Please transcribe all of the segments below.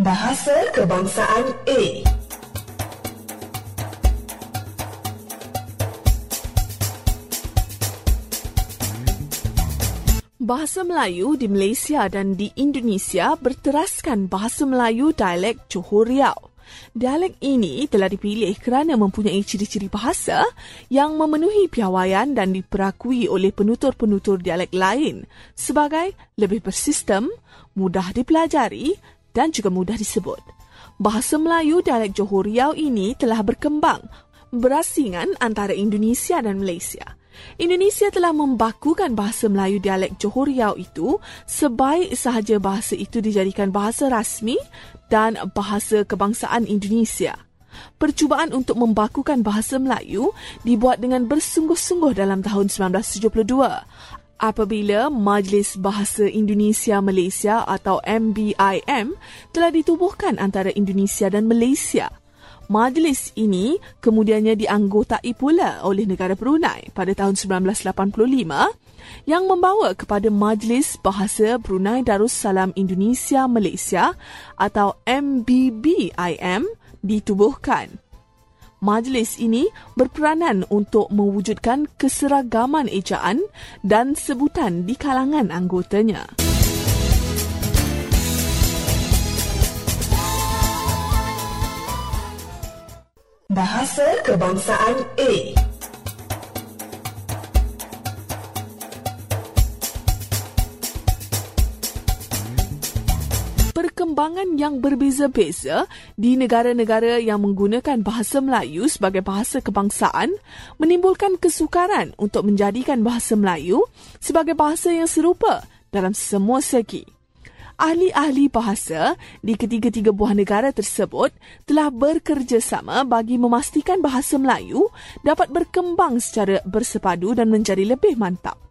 Bahasa Kebangsaan A Bahasa Melayu di Malaysia dan di Indonesia berteraskan bahasa Melayu dialek Johor Riau. Dialek ini telah dipilih kerana mempunyai ciri-ciri bahasa yang memenuhi piawaian dan diperakui oleh penutur-penutur dialek lain sebagai lebih bersistem, mudah dipelajari dan juga mudah disebut. Bahasa Melayu dialek Johor Riau ini telah berkembang berasingan antara Indonesia dan Malaysia. Indonesia telah membakukan bahasa Melayu dialek Johor Riau itu sebaik sahaja bahasa itu dijadikan bahasa rasmi dan bahasa kebangsaan Indonesia. Percubaan untuk membakukan bahasa Melayu dibuat dengan bersungguh-sungguh dalam tahun 1972 apabila Majlis Bahasa Indonesia Malaysia atau MBIM telah ditubuhkan antara Indonesia dan Malaysia. Majlis ini kemudiannya dianggotai pula oleh negara Brunei pada tahun 1985 yang membawa kepada Majlis Bahasa Brunei Darussalam Indonesia Malaysia atau MBBIM ditubuhkan. Majlis ini berperanan untuk mewujudkan keseragaman ejaan dan sebutan di kalangan anggotanya. Bahasa Kebangsaan A Perkembangan yang berbeza-beza di negara-negara yang menggunakan bahasa Melayu sebagai bahasa kebangsaan menimbulkan kesukaran untuk menjadikan bahasa Melayu sebagai bahasa yang serupa dalam semua segi ahli-ahli bahasa di ketiga-tiga buah negara tersebut telah bekerjasama bagi memastikan bahasa Melayu dapat berkembang secara bersepadu dan menjadi lebih mantap.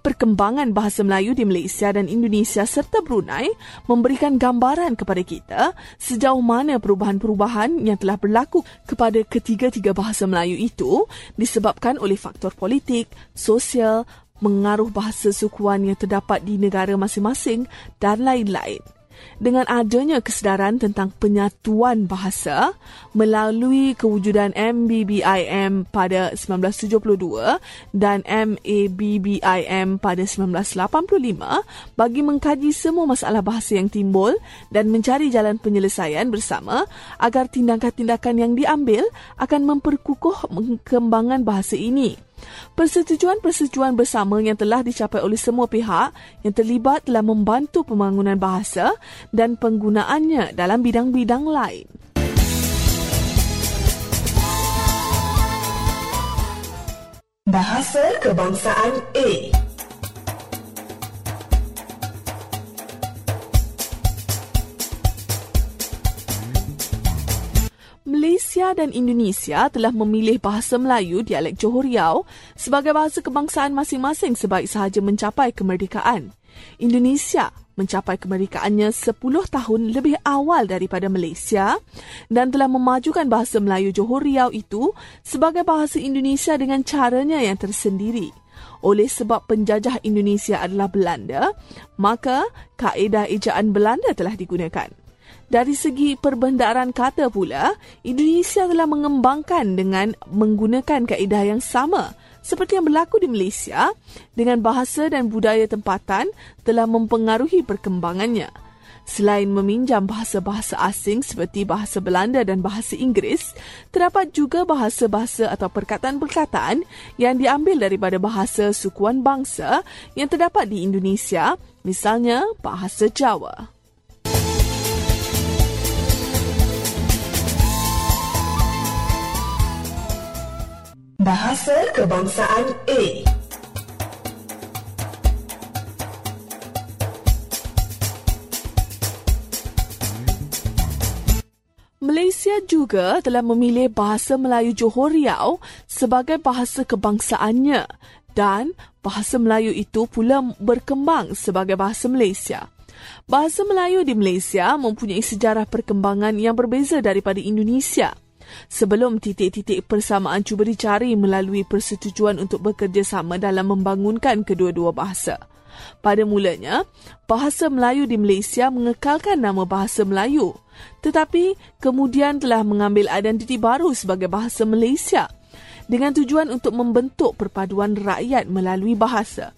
Perkembangan bahasa Melayu di Malaysia dan Indonesia serta Brunei memberikan gambaran kepada kita sejauh mana perubahan-perubahan yang telah berlaku kepada ketiga-tiga bahasa Melayu itu disebabkan oleh faktor politik, sosial, mengaruh bahasa sukuan yang terdapat di negara masing-masing dan lain-lain. Dengan adanya kesedaran tentang penyatuan bahasa melalui kewujudan MBBIM pada 1972 dan MABBIM pada 1985 bagi mengkaji semua masalah bahasa yang timbul dan mencari jalan penyelesaian bersama agar tindakan-tindakan yang diambil akan memperkukuh kembangan bahasa ini. Persetujuan-persetujuan bersama yang telah dicapai oleh semua pihak yang terlibat telah membantu pembangunan bahasa dan penggunaannya dalam bidang-bidang lain. Bahasa Kebangsaan A dan Indonesia telah memilih bahasa Melayu dialek Johor Riau sebagai bahasa kebangsaan masing-masing sebaik sahaja mencapai kemerdekaan. Indonesia mencapai kemerdekaannya 10 tahun lebih awal daripada Malaysia dan telah memajukan bahasa Melayu Johor Riau itu sebagai bahasa Indonesia dengan caranya yang tersendiri. Oleh sebab penjajah Indonesia adalah Belanda, maka kaedah ejaan Belanda telah digunakan. Dari segi perbendaharaan kata pula, Indonesia telah mengembangkan dengan menggunakan kaedah yang sama seperti yang berlaku di Malaysia dengan bahasa dan budaya tempatan telah mempengaruhi perkembangannya. Selain meminjam bahasa-bahasa asing seperti bahasa Belanda dan bahasa Inggeris, terdapat juga bahasa-bahasa atau perkataan-perkataan yang diambil daripada bahasa sukuan bangsa yang terdapat di Indonesia, misalnya bahasa Jawa. Bahasa Kebangsaan A Malaysia juga telah memilih bahasa Melayu Johor Riau sebagai bahasa kebangsaannya dan bahasa Melayu itu pula berkembang sebagai bahasa Malaysia. Bahasa Melayu di Malaysia mempunyai sejarah perkembangan yang berbeza daripada Indonesia – sebelum titik-titik persamaan cuba dicari melalui persetujuan untuk bekerjasama dalam membangunkan kedua-dua bahasa. Pada mulanya, bahasa Melayu di Malaysia mengekalkan nama bahasa Melayu. Tetapi kemudian telah mengambil identiti baru sebagai bahasa Malaysia dengan tujuan untuk membentuk perpaduan rakyat melalui bahasa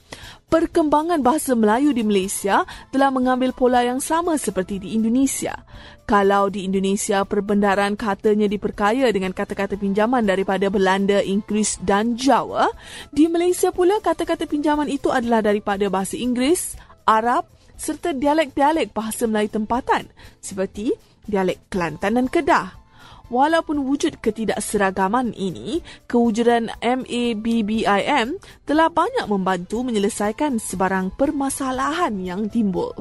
perkembangan bahasa Melayu di Malaysia telah mengambil pola yang sama seperti di Indonesia. Kalau di Indonesia perbendaharaan katanya diperkaya dengan kata-kata pinjaman daripada Belanda, Inggeris dan Jawa, di Malaysia pula kata-kata pinjaman itu adalah daripada bahasa Inggeris, Arab serta dialek-dialek bahasa Melayu tempatan seperti dialek Kelantan dan Kedah. Walaupun wujud ketidakseragaman ini, kewujudan MABBIM telah banyak membantu menyelesaikan sebarang permasalahan yang timbul.